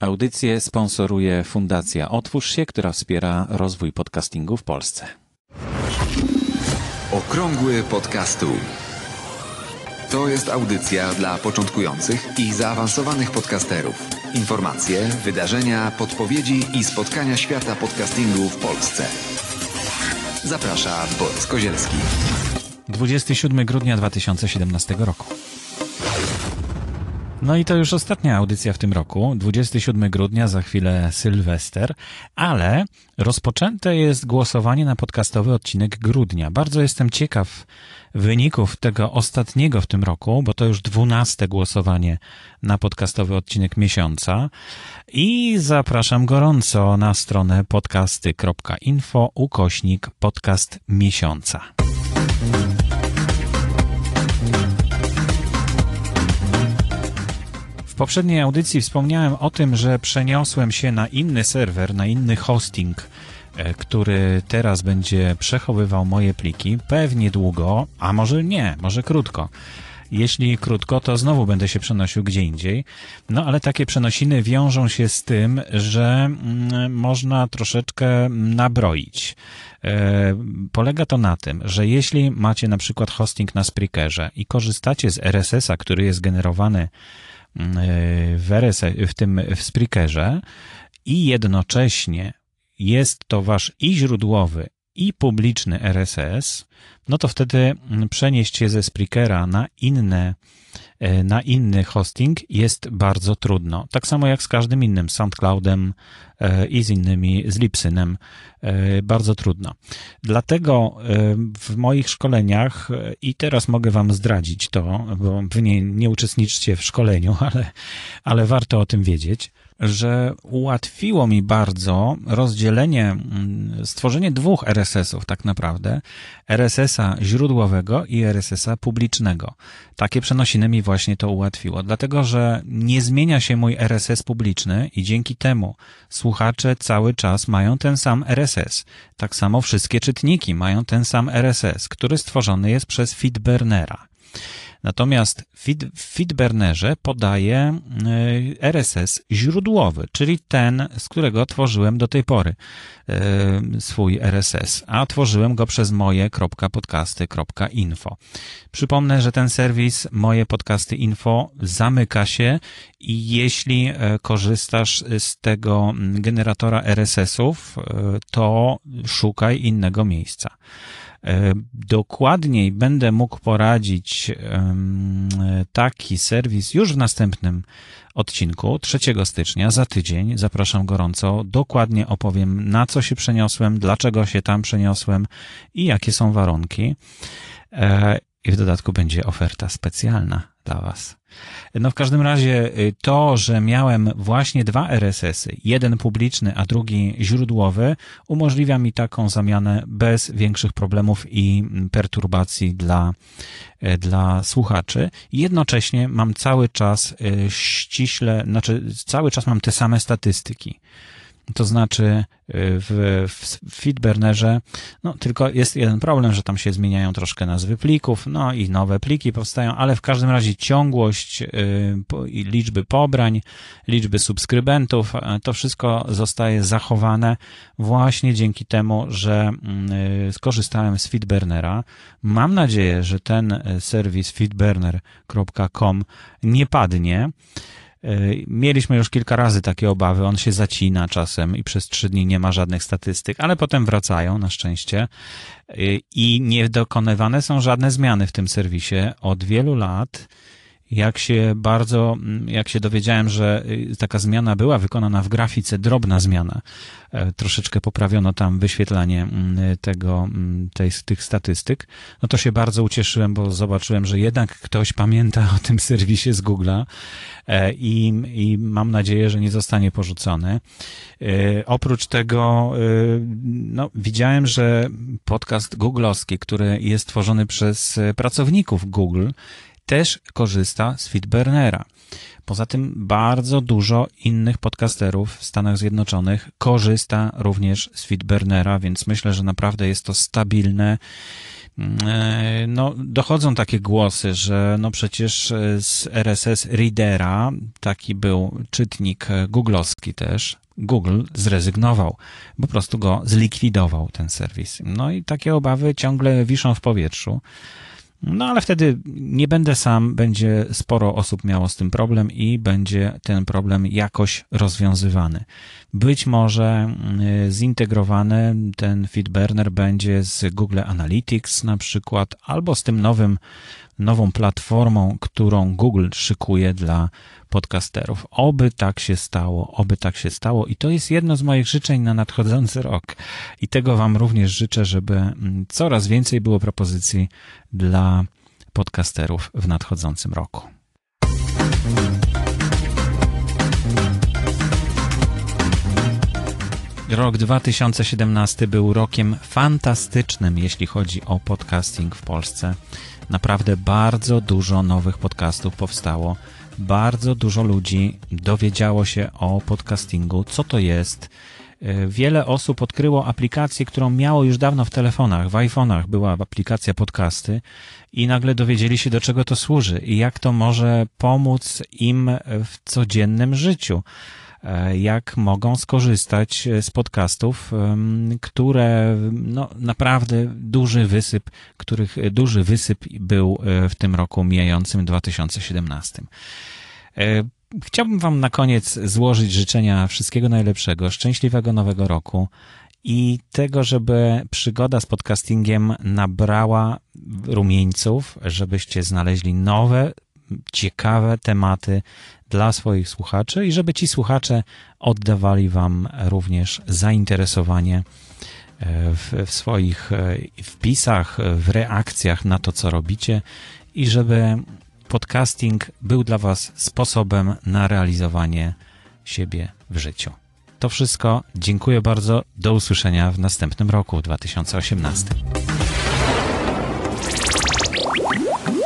Audycję sponsoruje Fundacja Otwórz się, która wspiera rozwój podcastingu w Polsce. Okrągły podcastu. To jest audycja dla początkujących i zaawansowanych podcasterów. Informacje, wydarzenia, podpowiedzi i spotkania świata podcastingu w Polsce. Zaprasza Borys Kozielski. 27 grudnia 2017 roku. No i to już ostatnia audycja w tym roku, 27 grudnia, za chwilę Sylwester, ale rozpoczęte jest głosowanie na podcastowy odcinek grudnia. Bardzo jestem ciekaw wyników tego ostatniego w tym roku, bo to już dwunaste głosowanie na podcastowy odcinek miesiąca i zapraszam gorąco na stronę podcasty.info ukośnik podcast miesiąca. Poprzedniej audycji wspomniałem o tym, że przeniosłem się na inny serwer, na inny hosting, e, który teraz będzie przechowywał moje pliki. Pewnie długo, a może nie, może krótko. Jeśli krótko, to znowu będę się przenosił gdzie indziej. No ale takie przenosiny wiążą się z tym, że mm, można troszeczkę nabroić. E, polega to na tym, że jeśli macie na przykład hosting na Spreakerze i korzystacie z RSS-a, który jest generowany w, RS, w tym w Spreakerze i jednocześnie jest to wasz i źródłowy, i publiczny RSS, no to wtedy przenieść się ze Spreakera na inne na inny hosting jest bardzo trudno. Tak samo jak z każdym innym, SoundCloudem e, i z innymi, z Lipsynem, e, bardzo trudno. Dlatego w moich szkoleniach, i teraz mogę Wam zdradzić to, bo Wy nie, nie uczestniczycie w szkoleniu, ale, ale warto o tym wiedzieć, że ułatwiło mi bardzo rozdzielenie, mm, stworzenie dwóch RSS-ów tak naprawdę, RSS-a źródłowego i RSS-a publicznego. Takie przenosiny mi właśnie to ułatwiło, dlatego że nie zmienia się mój RSS publiczny i dzięki temu słuchacze cały czas mają ten sam RSS. Tak samo wszystkie czytniki mają ten sam RSS, który stworzony jest przez Feedburnera. Natomiast w Feedburnerze podaje y, RSS źródłowy, czyli ten, z którego tworzyłem do tej pory y, swój RSS, a tworzyłem go przez moje.podcasty.info. Przypomnę, że ten serwis Moje Podcasty Info zamyka się i jeśli y, korzystasz z tego generatora RSS-ów, to szukaj innego miejsca. E, dokładniej będę mógł poradzić taki serwis już w następnym odcinku 3 stycznia za tydzień. Zapraszam gorąco. Dokładnie opowiem, na co się przeniosłem, dlaczego się tam przeniosłem i jakie są warunki. E, I w dodatku będzie oferta specjalna dla Was. No w każdym razie y, to, że miałem właśnie dwa RSS-y, jeden publiczny, a drugi źródłowy, umożliwia mi taką zamianę bez większych problemów i perturbacji dla, y, dla słuchaczy. Jednocześnie mam cały czas y, ściśle, znaczy cały czas mam te same statystyki. To znaczy y, w, w no tylko jest jeden problem, że tam się zmieniają troszkę nazwy plików, no i nowe pliki powstają, ale w każdym razie ciągłość y, i liczby pobrań, liczby subskrybentów, to wszystko zostaje zachowane właśnie dzięki temu, że y, skorzystałem z Feedburnera. Mam nadzieję, że ten serwis feedburner.com nie padnie. E, mieliśmy już kilka razy takie obawy, on się zacina czasem i przez trzy dni nie ma żadnych statystyk, ale potem wracają na szczęście. E, i nie dokonywane są żadne zmiany w tym serwisie. Od wielu lat jak się bardzo, jak się dowiedziałem, że y, taka zmiana była wykonana w grafice, drobna zmiana, e, troszeczkę poprawiono tam wyświetlanie mm, tego, mm, tej, tych statystyk, no to się bardzo ucieszyłem, bo zobaczyłem, że jednak ktoś pamięta o tym serwisie z Google'a e, i, i mam nadzieję, że nie zostanie porzucony. E, oprócz tego, no, widziałem, że podcast googlowski, który jest tworzony przez pracowników Google, też korzysta z Feedburnera. Poza tym bardzo dużo innych podcasterów w Stanach Zjednoczonych korzysta również z Feedburnera, więc myślę, że naprawdę jest to stabilne E, no, dochodzą takie głosy, że no przecież z RSS Readera, taki był czytnik googlowski też, Google zrezygnował, po prostu go zlikwidował ten serwis. No i takie obawy ciągle wiszą w powietrzu. No ale wtedy nie będę sam, będzie sporo osób miało z tym problem i będzie ten problem jakoś rozwiązywany. Być może y, zintegrowany ten Feedburner będzie z Google Analytics na przykład, albo z tym nowym, nową platformą, którą Google szykuje dla podcasterów. Oby tak się stało, oby tak się stało i to jest jedno z moich życzeń na nadchodzący rok. I tego Wam również życzę, żeby mm, coraz więcej było propozycji dla podcasterów w nadchodzącym roku. Rok 2017 był rokiem fantastycznym, jeśli chodzi o podcasting w Polsce. Naprawdę bardzo dużo nowych podcastów powstało bardzo dużo ludzi dowiedziało się o podcastingu, co to jest. E, wiele osób odkryło aplikację, którą miało już dawno w telefonach, w iPhone'ach była aplikacja podcasty i nagle dowiedzieli się, do czego to służy i jak to może pomóc im w codziennym życiu. E, jak mogą skorzystać z podcastów, które no, naprawdę duży wysyp, których duży wysyp był e, w tym roku mijającym 2017. E, chciałbym Wam na koniec złożyć życzenia wszystkiego najlepszego, szczęśliwego nowego roku i tego, żeby przygoda z podcastingiem nabrała rumieńców, żebyście znaleźli nowe, ciekawe tematy dla swoich słuchaczy i żeby ci słuchacze oddawali Wam również zainteresowanie e, w, w, swoich e, wpisach, w reakcjach na to, co robicie i żeby podcasting był dla Was sposobem na realizowanie siebie w życiu. To wszystko. Dziękuję bardzo. Do usłyszenia w następnym roku 2018.